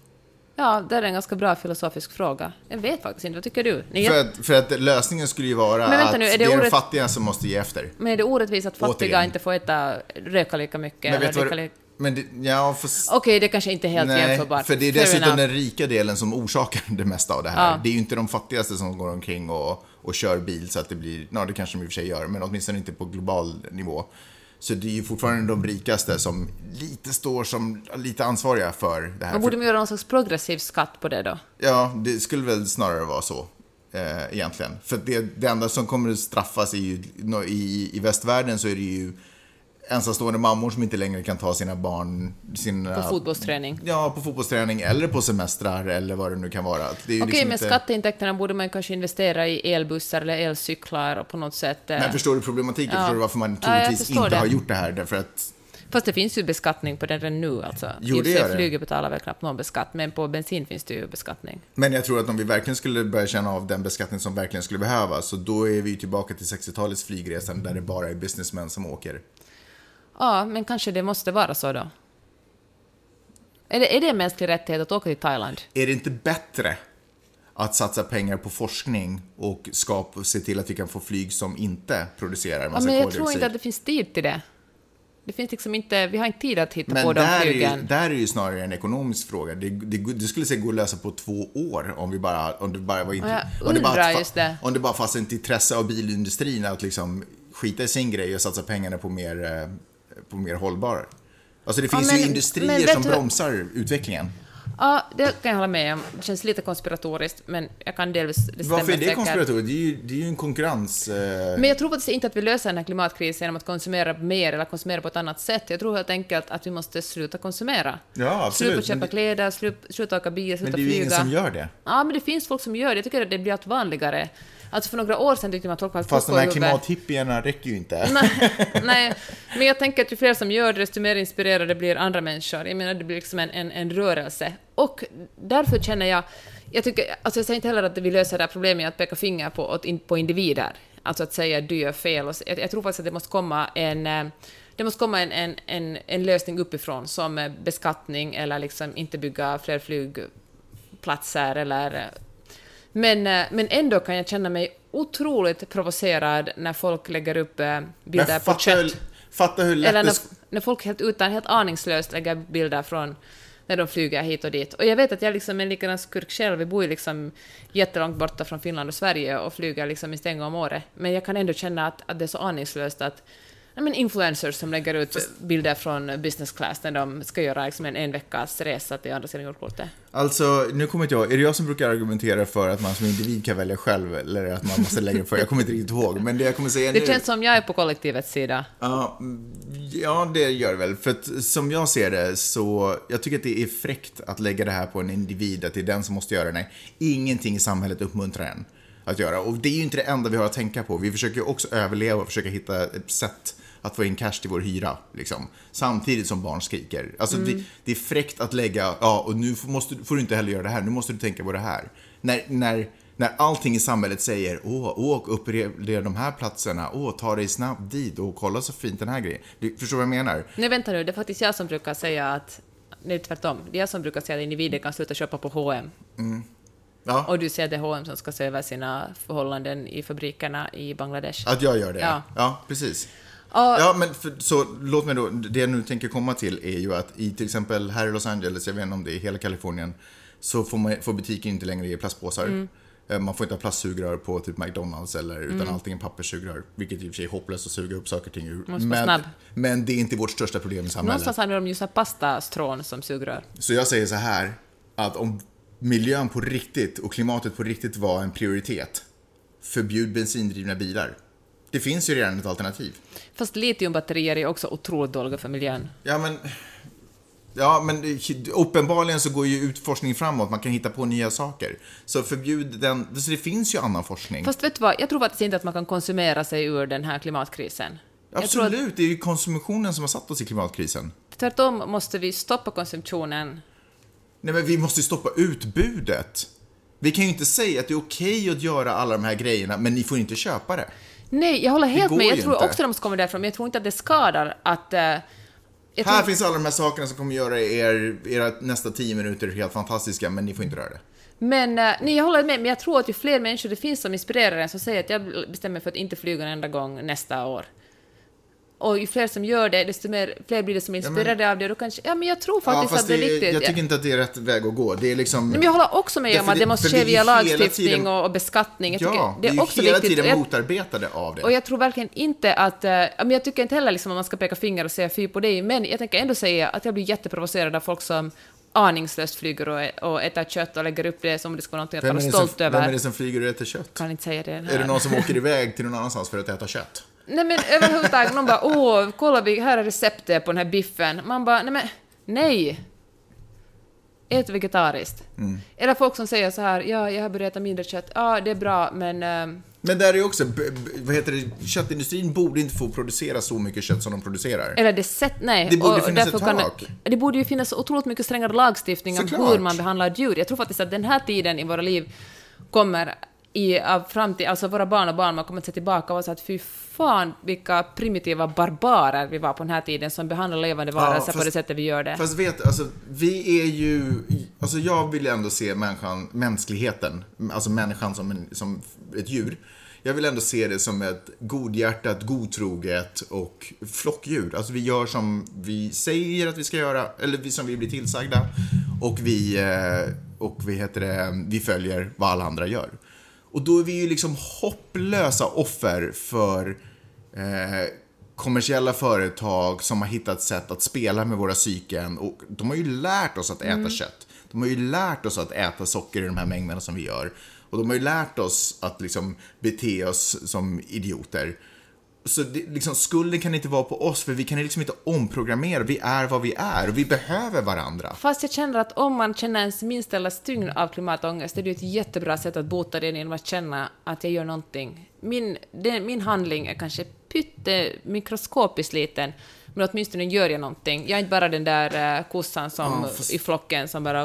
Ja, det är en ganska bra filosofisk fråga. Jag vet faktiskt inte, vad tycker du? Ni, För att, för att lösningen skulle ju vara att nu, är det det är de fattiga som måste ge efter. Men är det orättvist att fattiga Återigen. inte får äta, röka lika mycket? Men eller vet du vad, dricka li- men det, ja, fast, Okej, det kanske inte är helt nej, jämförbart. för det är dessutom den rika delen som orsakar det mesta av det här. Ja. Det är ju inte de fattigaste som går omkring och, och kör bil så att det blir, ja det kanske de i och för sig gör, men åtminstone inte på global nivå. Så det är ju fortfarande de rikaste som lite står som lite ansvariga för det här. Man borde man göra någon slags progressiv skatt på det då? Ja, det skulle väl snarare vara så. Eh, egentligen. För det, det enda som kommer att straffas är ju, i, i västvärlden så är det ju ensamstående mammor som inte längre kan ta sina barn, sina... På fotbollsträning? Ja, på fotbollsträning eller på semestrar eller vad det nu kan vara. Okej, liksom men inte... skatteintäkterna borde man kanske investera i elbussar eller elcyklar och på något sätt... eh, Men förstår du problematiken? Ja. Förstår du varför man Ja, troligtvis förstår inte det. har gjort det här? Därför att Fast det finns ju beskattning på den redan nu alltså. Jo, det gör det. Flyget betalar väl knappt någon beskatt, men på bensin finns det ju beskattning. Men jag tror att om vi verkligen skulle börja känna av den beskattning som verkligen skulle behövas, så då är vi tillbaka till 60-talets flygresan där det bara är businessmän som åker. Ja, men kanske det måste vara så då. Är det, är det en mänsklig rättighet att åka till Thailand? Är det inte bättre att satsa pengar på forskning och skapa, se till att vi kan få flyg som inte producerar Ja, massa men jag tror inte att det finns tid till det. Det finns liksom inte, vi har inte tid att hitta Men på de flygen. där är ju snarare en ekonomisk fråga. Det, det, det skulle säkert gå att lösa på två år om vi bara, om det bara var inte... Ja, om det bara just det. Om det bara fanns ett intresse av bilindustrin att liksom skita i sin grej och satsa pengarna på mer, eh, på mer hållbara. Alltså det Ja, finns men- ju men industrier som bromsar utvecklingen. Ja, det kan jag hålla med om. Det känns lite konspiratoriskt, men jag kan delvis... Det Varför är det konspiratoriskt? Det är ju, det är ju en konkurrens... Eh, Men jag tror faktiskt inte att vi löser den här klimatkrisen genom att konsumera mer eller konsumera på ett annat sätt. Jag tror helt enkelt att vi måste sluta konsumera. Ja, absolut. Sluta köpa Men det- kläder, sluta, sluta åka bil, men sluta det är ju flyga. ingen som gör det. Ja, men det finns folk som gör det. Jag tycker att det blir allt vanligare. Alltså för några år sedan tyckte man att folk var Fast de här klimathippierna räcker ju inte. Nej, nej, men jag tänker att ju fler som gör det, desto mer inspirerade blir andra människor. Jag menar, det blir liksom en, en, en rörelse. Och därför känner jag, jag tycker, alltså jag säger inte heller att vi löser det här problemet med att peka finger på, åt på individer. Alltså att säga att du gör fel. Och Jag, jag tror faktiskt att det måste komma en eh, det måste komma en, en, en, en lösning uppifrån, som eh, beskattning eller liksom inte bygga fler flygplatser eller eh, men, eh, men ändå kan jag känna mig otroligt provocerad när folk lägger upp eh, bilder på kött. fatta hur lätt Eller när, när folk helt utan, helt aningslöst lägger bilder från när de flyger hit och dit. Och jag vet att jag liksom är likadan skurk själv, vi bor ju liksom jättelångt borta från Finland och Sverige och flyger liksom minst en gång om året. Men jag kan ändå känna att, att det är så aningslöst att men influencers som lägger ut bilder från business class när de ska göra liksom en, en veckas resa till andra sidan jordklotet. Alltså, nu kommer inte jag, är det jag som brukar argumentera för att man som individ kan välja själv eller att man måste lägga för? Jag kommer inte riktigt ihåg, men det jag kommer säga Det nu... känns som jag är på kollektivets sida. Ja, mm, ja, det gör det väl. För att som jag ser det så, jag tycker att det är fräckt att lägga det här på en individ, att det är den som måste göra det. Nej, ingenting i samhället uppmuntrar en att göra. Och det är ju inte det enda vi har att tänka på. Vi försöker ju också överleva och försöka hitta ett sätt att få in cash till vår hyra, liksom. Samtidigt som barn skriker. Alltså, det, det är fräckt att lägga, ja, och nu måste, får du inte heller göra det här, nu måste du tänka på det här. När, när, när allting i samhället säger, åh, åk upp i de här platserna, åh, ta dig snabbt dit och kolla så fint den här grejen. Du förstår vad jag menar? Nej, vänta nu, det är faktiskt jag som brukar säga att... Nej, tvärtom. Det är jag som brukar säga att individer kan sluta köpa på H&M. Ja, Och du säger att det är H&M som ska se över sina förhållanden i fabrikerna i Bangladesh. att jag gör det. Ja. ja precis. Ja. Ja, men för, så låt mig då, det jag nu tänker komma till är ju att i till exempel här i Los Angeles, jag vet inte om det är hela Kalifornien, så får, man, får butiken inte längre ge plastpåsar. Mm. Eh, Man får inte ha plastsugrör på typ McDonalds eller utan allting är papperssugrör. Vilket i och för sig är hopplöst att suga upp saker och ting ur. Men, men det är inte vårt största problem i samhället. Någonstans använder de ju pastastrån som sugrör. Så jag säger så här, att om miljön på riktigt och klimatet på riktigt var en prioritet, förbjud bensindrivna bilar. Det finns ju redan ett alternativ. Fast litiumbatterier är också otroligt dåliga för miljön. Ja, men... Ja, men uppenbarligen så går ju utforskningen framåt. Man kan hitta på nya saker. Så förbjud den... Så det finns ju annan forskning. Fast vet du vad, jag tror faktiskt inte att man kan konsumera sig ur den här klimatkrisen. Absolut, att det är ju konsumtionen som har satt oss i klimatkrisen. tvärtom måste vi stoppa konsumtionen. Nej, men vi måste ju stoppa utbudet. Vi kan ju inte säga att det är okej att göra alla de här grejerna, men ni får inte köpa det. Nej, jag håller helt med. Jag tror inte. också att de komma därifrån, men jag tror inte att det skadar att... jag Här tror, finns alla de här sakerna som kommer göra er, era nästa tio minuter helt fantastiska, men ni får inte röra det. Men, eh, nej, jag håller med, men jag tror att ju fler människor det finns som inspirerar en, som säger att jag bestämmer mig för att inte flyga en enda gång nästa år. Och ju fler som gör det, desto mer, fler blir det som är men- inspirerade av det. Och då kanske, ja, men jag tror faktiskt att det är viktigt. jag tycker inte att det är rätt väg att gå. Det är liksom... Men jag håller också med om att det det- måste ske är via lagstiftning tiden- och, och beskattning. Jag ja, det är ju också hela viktigt. tiden motarbetade av det. och jag tror verkligen inte att... ja, men jag tycker inte heller liksom att man ska peka finger och säga fy på dig, men jag tänker ändå säga att jag blir jätteprovocerad av folk som aningslöst flyger och, och äter kött och lägger upp det som om det ska vara någonting att vem, är vara som, stolt vem över. är det som flyger och äter kött? Kan inte säga det. Är det någon som åker iväg till någon annanstans för att äta kött? Nej men överhuvudtaget, någon bara åh, kolla vi, här är receptet på den här biffen. Man bara, nej men, nej. ät vegetariskt. Mm. Eller folk som säger så här, ja, jag har börjat äta mindre kött, ja, det är bra, men... ehm, Men där är ju också, vad heter det, köttindustrin borde inte få producera så mycket kött som de producerar. Eller det sätt, nej. Det borde och finnas ett kan- tak. det borde ju finnas otroligt mycket strängare lagstiftning om hur man behandlar djur. Jag tror faktiskt att den här tiden i våra liv kommer i av framtid, alltså våra barn och barn, man kommer att se tillbaka och vara så att fy fan vilka primitiva barbarer vi var på den här tiden som behandlar levande varelser på fast- det sättet vi gör det. Fast vet, alltså vi är ju, alltså jag vill ändå se människan, mänskligheten, alltså människan som, en, som ett djur. Jag vill ändå se det som ett godhjärtat, godtroget och flockdjur. Alltså vi gör som vi säger att vi ska göra, eller som vi blir tillsagda. Och vi, eh, och vi, heter det, vi följer vad alla andra gör. Och då är vi ju liksom hopplösa offer för eh, kommersiella företag som har hittat sätt att spela med våra psyken. Och de har ju lärt oss att äta kött. De har ju lärt oss att äta socker i de här mängderna som vi gör. Och de har ju lärt oss att liksom bete oss som idioter. Så det, liksom, skulden kan inte vara på oss, för vi kan liksom inte omprogrammera. Vi är vad vi är och vi behöver varandra. Fast jag känner att om man känner ens minsta lilla stygn av klimatångest, det är ju ett jättebra sätt att bota det genom att känna att jag gör någonting. Min, det, min handling är kanske pytte mikroskopiskt liten, men åtminstone gör jag någonting. Jag är inte bara den där uh, kossan som, Ja, fast- i flocken som bara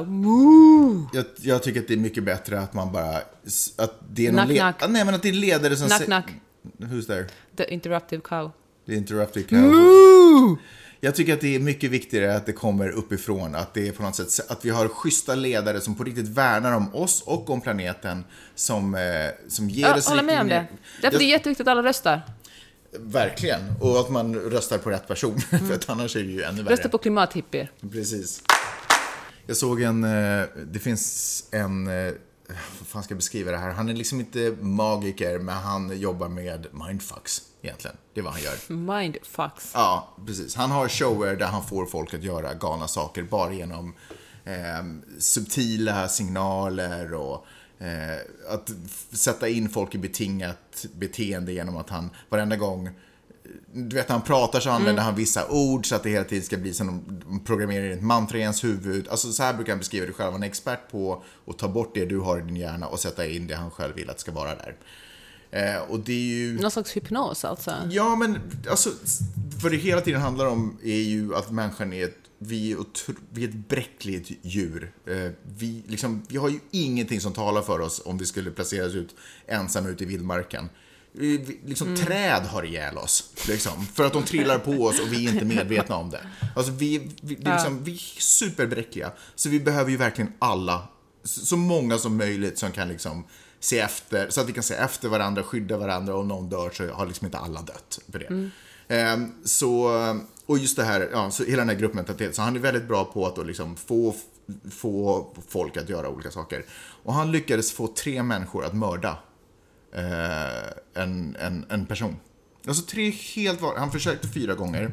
Jag, jag tycker att det är mycket bättre att man bara... Att det är någon Knack, knack. Ah, Nej, men att det är ledare som... Knack, knack. Who's there? the interruptive cow. The Interrupted Cow. Jag tycker att det är mycket viktigare att det kommer uppifrån. Att det är på något sätt att vi har schyssta ledare som på riktigt värnar om oss och om planeten. Som, eh, som ger Jag oss håller med om det. Därför Jag- det är jätteviktigt att alla röstar. Verkligen. Och att man röstar på rätt person. För att annars är det ju ännu värre. Rösta på klimathippier. Precis. Jag såg en, eh, det finns en, vad fan ska jag beskriva det här? Han är liksom inte magiker, men han jobbar med mindfucks egentligen. Det är vad han gör. Mindfucks. Ja, precis. Han har shower där han får folk att göra galna saker bara genom eh, subtila signaler och eh, att sätta in folk i betingat beteende genom att han varenda gång du vet när han pratar så använder han vissa ord så att det hela tiden ska bli som de- programmerar ett mantra i ens huvud. Alltså så här brukar han beskriva det själv. Han är expert på att ta bort det du har i din hjärna och sätta in det han själv vill att ska vara där. Eh, och det är ju... Någon slags hypnos alltså. Ja, men alltså, vad det hela tiden handlar om är ju att människan är ett, vi är, otro, vi är ett bräckligt djur. Eh, vi, liksom, vi har ju ingenting som talar för oss om vi skulle placeras ut ensamma ute i vildmarken. Vi, liksom, Träd har ihjäl oss, liksom, för att de trillar på oss och vi är inte medvetna om det. Alltså, vi, vi, det är liksom, vi är superbräckliga, så vi behöver ju verkligen alla, så många som möjligt som kan liksom se efter, så att vi kan se efter varandra, skydda varandra och om någon dör så har liksom inte alla dött för det. Ehm, så, och just det här, ja, så hela den här gruppmentaliteten, så han är väldigt bra på att då liksom få, få folk att göra olika saker. Och han lyckades få tre människor att mörda eh, en, en, en person. Alltså tre helt var, han försökte fyra gånger,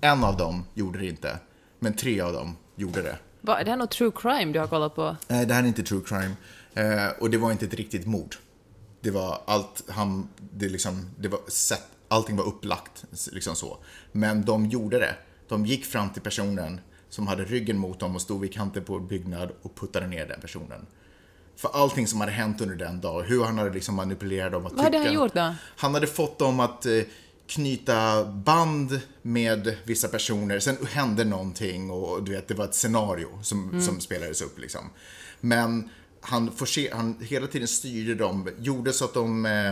en av dem gjorde det inte, men tre av dem gjorde det. Va, är det här något true crime du har kollat på? Nej, det här är inte true crime. Eh, och det var inte ett riktigt mord. Det var allt, han, det liksom, det var sett, allting var upplagt, liksom så. Men de gjorde det. De gick fram till personen som hade ryggen mot dem och stod vid kanten på en byggnad och puttade ner den personen. För allting som hade hänt under den dagen, hur han hade liksom manipulerat dem att Vad hade han gjort då? Han hade fått dem att eh, knyta band med vissa personer. Sen hände någonting och du vet, det var ett scenario som, som spelades upp liksom. Men han, forcer, han hela tiden styrde dem, gjorde så att de eh,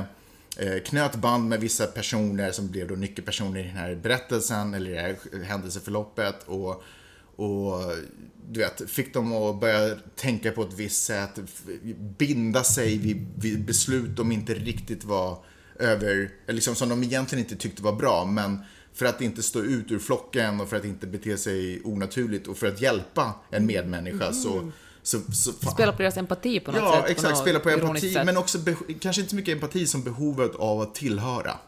eh, knöt band med vissa personer som blev då nyckelpersoner i den här berättelsen eller det här händelseförloppet. Och, och du vet, fick dem att börja tänka på ett visst sätt, binda sig vid, vid beslut de inte riktigt var över, liksom som de egentligen inte tyckte var bra, men för att inte stå ut ur flocken och för att inte bete sig onaturligt och för att hjälpa en medmänniska så, så, så Spela på deras empati på något ja, sätt? på exakt. Spela på empati, sätt. men också kanske inte så mycket empati som behovet av att tillhöra.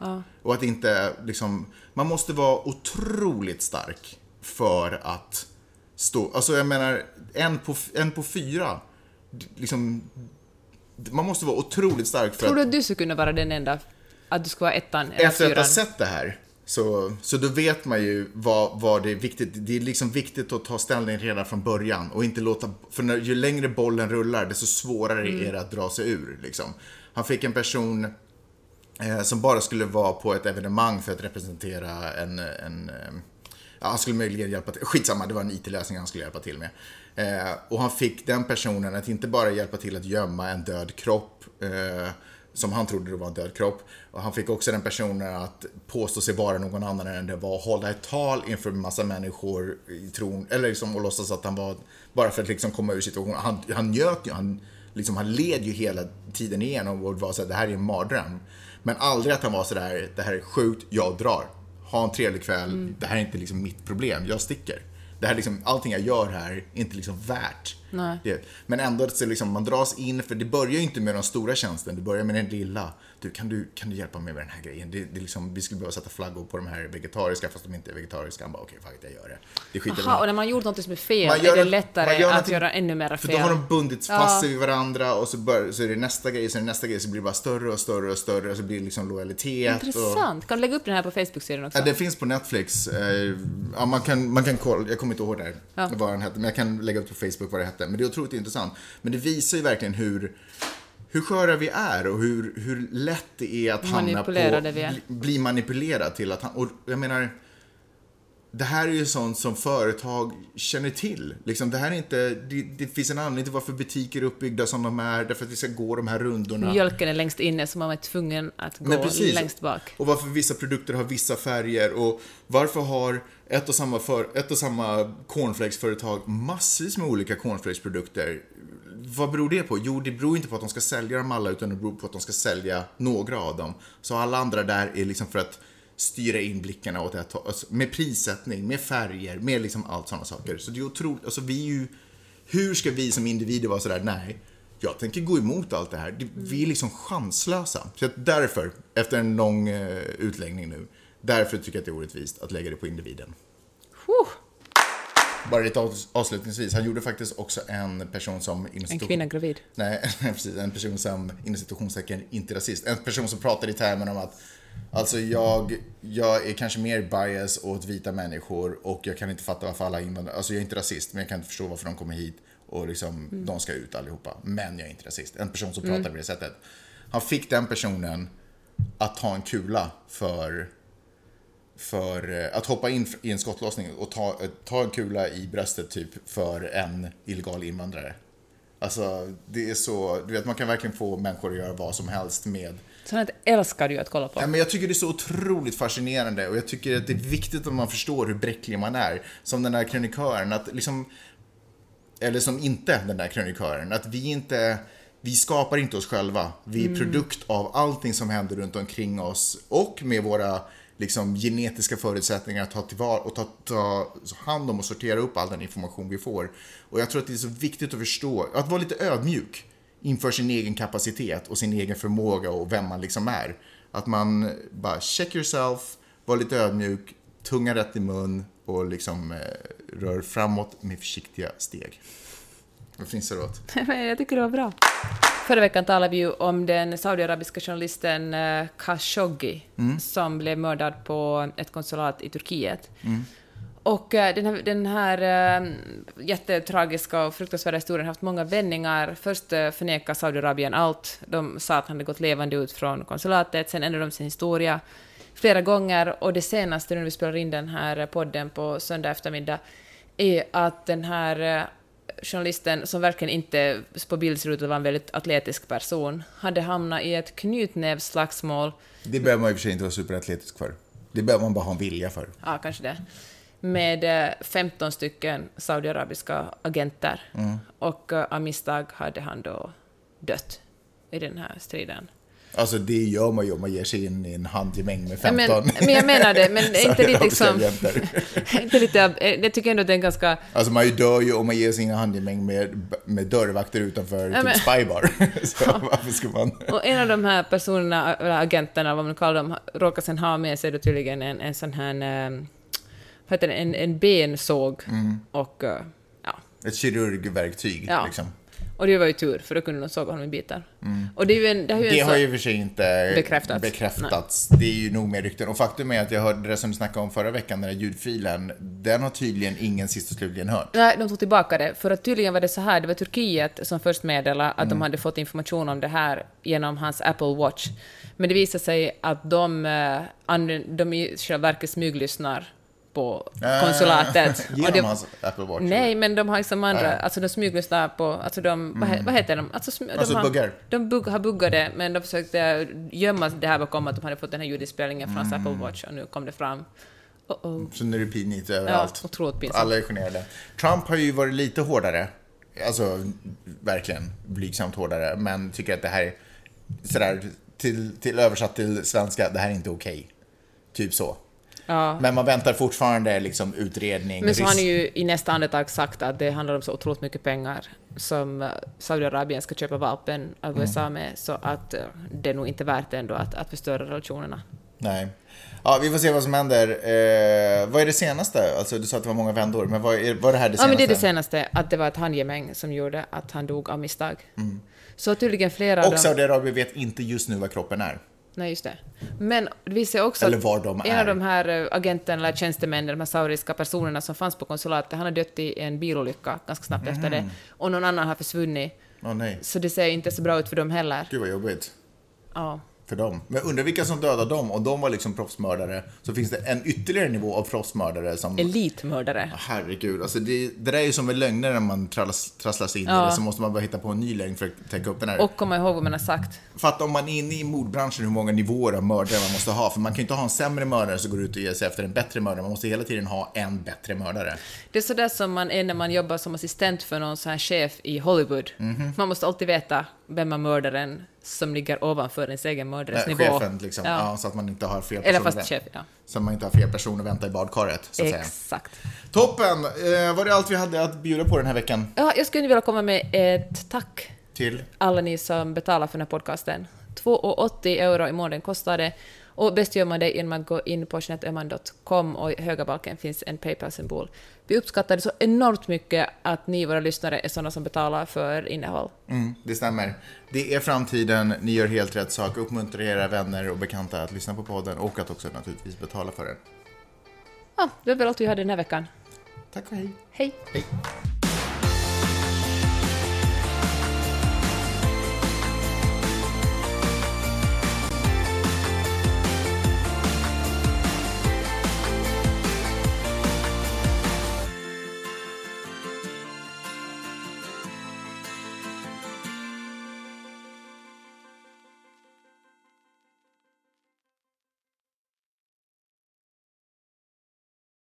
Och att inte liksom, man måste vara otroligt stark för att stå, alltså jag menar, en på, en på fyra, liksom, man måste vara otroligt stark för Tror att du att du skulle kunna vara den enda, att du skulle vara ettan eller efter att ha sett det här Så, så då vet man ju vad, vad det är viktigt. Det är liksom viktigt att ta ställning redan från början och inte låta, för när, ju längre bollen rullar desto svårare är det att dra sig ur. Liksom. Han fick en person eh, som bara skulle vara på ett evenemang för att representera en, en eh, han skulle möjligen hjälpa till, skitsamma, det var en IT-lösning han skulle hjälpa till med. Eh, och han fick den personen att inte bara hjälpa till att gömma en död kropp, eh, som han trodde det var en död kropp. Och han fick också den personen att påstå sig vara någon annan än det var, hålla ett tal inför en massa människor i tron, eller liksom och låtsas att han var, bara för att liksom komma ur situationen. Han, han njöt ju, han, liksom, han led ju hela tiden igenom och var så här, det här är en mardröm. Men aldrig att han var sådär, det här är sjukt, jag drar. Ha en trevlig kväll, det här är inte liksom mitt problem, jag sticker. Det här liksom, allting jag gör här är inte liksom värt. Det. Men ändå så liksom, man dras in, för det börjar ju inte med den stora tjänsten, det börjar med den lilla. Du, kan du, kan du hjälpa mig med den här grejen? Det, det liksom, vi skulle behöva sätta flaggor på de här vegetariska, fast de inte är vegetariska. Han bara, okej, fuck it, jag gör det. Det skiter Aha, och när man gjort något som är fel Man är det lättare gör att göra ännu mer För då har fel. de bundits fast sig vid varandra och så, bör, så är det nästa grej, så är det nästa grej, så blir det bara större och större och större och så blir det liksom lojalitet. Och, Intressant. Kan du lägga upp den här på Facebook-sidan också? Ja, det finns på Netflix. Eh, Ja, man, kan, man kan kolla, jag kommer inte ihåg där, Ja. vad den hette, men jag kan lägga upp på Facebook vad det hette. Men det är otroligt intressant. Men det visar ju verkligen hur, hur sköra vi är och hur, hur lätt det är att hamna på... Manipulerade vi är. Bli, bli manipulerad till att... han- Och jag menar, det här är ju sånt som företag känner till. Liksom, det här är inte... Det, det finns en anledning till varför butiker är uppbyggda som de är, därför att vi ska gå de här rundorna. Mjölken är längst inne så man är tvungen att gå längst bak. Och varför vissa produkter har vissa färger och varför har ett och samma, för, ett och samma cornflakesföretag massvis med olika cornflakesprodukter. Vad beror det på? Jo, det beror inte på att de ska sälja dem alla utan det beror på att de ska sälja några av dem. Så alla andra där är liksom för att styra in blickarna åt ett håll. Alltså, med prissättning, med färger, med liksom allt sådana saker. Så det är otroligt, alltså vi är ju, hur ska vi som individer vara sådär, nej, jag tänker gå emot allt det här. Vi är liksom chanslösa. Så därför, efter en lång eh, utläggning nu, därför tycker jag att det är orättvist att lägga det på individen. Huh. Bara lite avs- avslutningsvis, han gjorde faktiskt också en person som... En kvinna gravid. Nej, precis. En person som, inom situationstecken, inte rasist. En person som pratar i termer om att Alltså jag, jag är kanske mer bias åt vita människor och jag kan inte fatta varför alla invandrare, alltså jag är inte rasist men jag kan inte förstå varför de kommer hit och liksom de ska ut allihopa. Men jag är inte rasist. En person som pratar på det sättet. Han fick den personen att ta en kula för för eh, att hoppa in i en skottlossning och ta, eh, ta en kula i bröstet typ för en illegal invandrare. Alltså, det är så, du vet man kan verkligen få människor att göra vad som helst med Sånt älskar du att kolla på. Ja, men jag tycker det är så otroligt fascinerande och jag tycker att det är viktigt att man förstår hur bräcklig man är. Som den där krönikören, att liksom... Eller som inte den där krönikören, att vi inte... Vi skapar inte oss själva. Vi är produkt av allting som händer runt omkring oss och med våra liksom, genetiska förutsättningar att ta tillvara och ta, ta hand om och sortera upp all den information vi får. Och jag tror att det är så viktigt att förstå, att vara lite ödmjuk inför sin egen kapacitet och sin egen förmåga och vem man liksom är. Att man bara check yourself, var lite ödmjuk, tunga rätt i mun och liksom eh, rör framåt med försiktiga steg. Vad finns det åt? Jag tycker det var bra. Förra veckan talade vi ju om den saudiarabiska journalisten eh, Khashoggi som blev mördad på ett konsulat i Turkiet. Och eh, den här, den här eh, jättetragiska och fruktansvärda historien har haft många vändningar. Först förnekade Saudiarabien allt. De sa att han hade gått levande ut från konsulatet, sen ändrade de sin historia flera gånger och det senaste nu när vi spelar in den här podden på söndag eftermiddag är att den här journalisten, som verkligen inte på bild ser ut att vara en väldigt atletisk person, hade hamnat i ett knytnävsslagsmål, Det behöver man i och för sig inte vara superatletisk för. Det behöver man bara ha en vilja för. ja kanske det, med eh, 15 stycken saudiarabiska agenter. Och eh, av misstag hade han då dött i den här striden. Alltså det gör man ju om man ger sig in i en handgemäng med Ja, 15 Men, men jag menar det, men det är inte lite liksom... inte lite, eh, jag tycker ändå att det är en ganska... Alltså man dör ju om man ger sig in i en handgemäng med, med dörrvakter utanför Ja, typ men- Spybar. Så varför ska man... Och en av de här personerna, eller agenterna, vad man kallar dem, råkar sen ha med sig då tydligen en, en sån här... eh, Vad heter det? En, en bensåg. Och... eh, Ja. Ett kirurgverktyg ja. liksom. Och det var ju tur, för då kunde de såga honom i bitar. Och det, är ju en, det har ju Mm. Det en har ju för sig inte Bekräftats. bekräftats. Det är ju nog mer rykten. Och faktum är att jag hörde det som du snackade om förra veckan, den där ljudfilen, den har tydligen ingen sist och slutligen hört. Nej, de tog tillbaka det. För att tydligen var det så här, det var Turkiet som först meddelade att de hade fått information om det här genom hans Apple Watch. Men det visade sig att de, eh, de i själva verket smyglyssnar på konsulatet. Genom det- hans Apple Watch. Nej, men de har liksom andra, Nej. alltså de smyglyssnar på, alltså de, vad, he- vad heter de? Alltså, sm- Alltså de har, buggar. De bugg, har buggade, men de försökte gömma det här bakom att de hade fått den här ljudinspelningen från hans Apple Watch och nu kom det fram. Oh -oh. Så nu är det pinigt överallt. Ja, otroligt pinsamt. Alla är generade. Trump har ju varit lite hårdare. Alltså, verkligen blygsamt hårdare. Men tycker att det här, sådär, till, till översatt till svenska, det här är inte okej. Typ så. Ja. Men man väntar fortfarande liksom utredning. Men så har han ju i nästa andetag sagt att det handlar om så otroligt mycket pengar som eh, Saudiarabien ska köpa vapen av Mm. USA med, så att eh, det är nog inte värt ändå att, att förstöra relationerna. Nej. Ja, vi får se vad som händer. Eh, vad är det senaste? Alltså, du sa att det var många vändor, men vad är, var det här det Ja, senaste? men det är det senaste, att det var ett handgemäng som gjorde att han dog av misstag. Så tydligen flera Och. Saudiarabien vet inte just nu vad kroppen är. Nej, just det. Men visar sig också Eller att var de en är. av de här eh, agenterna, eller tjänstemännen, de här saudiska personerna som fanns på konsulatet, han har dött i en bilolycka ganska snabbt efter det. Och någon annan har försvunnit. Åh nej, Så det ser inte så bra ut för dem heller. gud vad jobbigt. Ja. För dem. Men undrar vilka som dödade dem och de var liksom proffsmördare. Så finns det en ytterligare nivå av proffsmördare som... Elitmördare. Herregud, alltså det, det där är ju som med lögner när man trasslas, trasslar sig in i Ja. det så måste man bara hitta på en ny lögn för att täcka upp den här. Och komma ihåg vad man har sagt. Fatta om man är inne i mordbranschen hur många nivåer av mördare man måste ha. För man kan ju inte ha en sämre mördare som går ut och ger sig efter en bättre mördare. Man måste hela tiden ha en bättre mördare. Det är sådär som man är när man jobbar som assistent för någon sån här chef i Hollywood. Mhm. Man måste alltid veta vem är mördaren som ligger ovanför ens egen mördares nivå. chefen liksom. Ja. Ja. så att man inte har fel Eller fast chef, ja. Så att man inte har fel person att vänta i badkaret, så att säga. Exakt. Toppen! Eh, var det allt vi hade att bjuda på den här veckan? Ja, jag skulle vilja komma med ett tack Till? alla ni som betalar för den här podcasten. 2,80 euro i månaden kostar det. Och bäst gör man det genom att gå in på jeanetteöhman.com och i högra balken finns en Paypal-symbol. Vi uppskattar det så enormt mycket att ni, våra lyssnare, är sådana som betalar för innehåll. Mm, det stämmer. Det är framtiden, ni gör helt rätt sak. Uppmuntra era vänner och bekanta att lyssna på podden och att också naturligtvis betala för den. Ja, det var väl allt vi hade den här veckan. Tack och hej. Hej! Hej.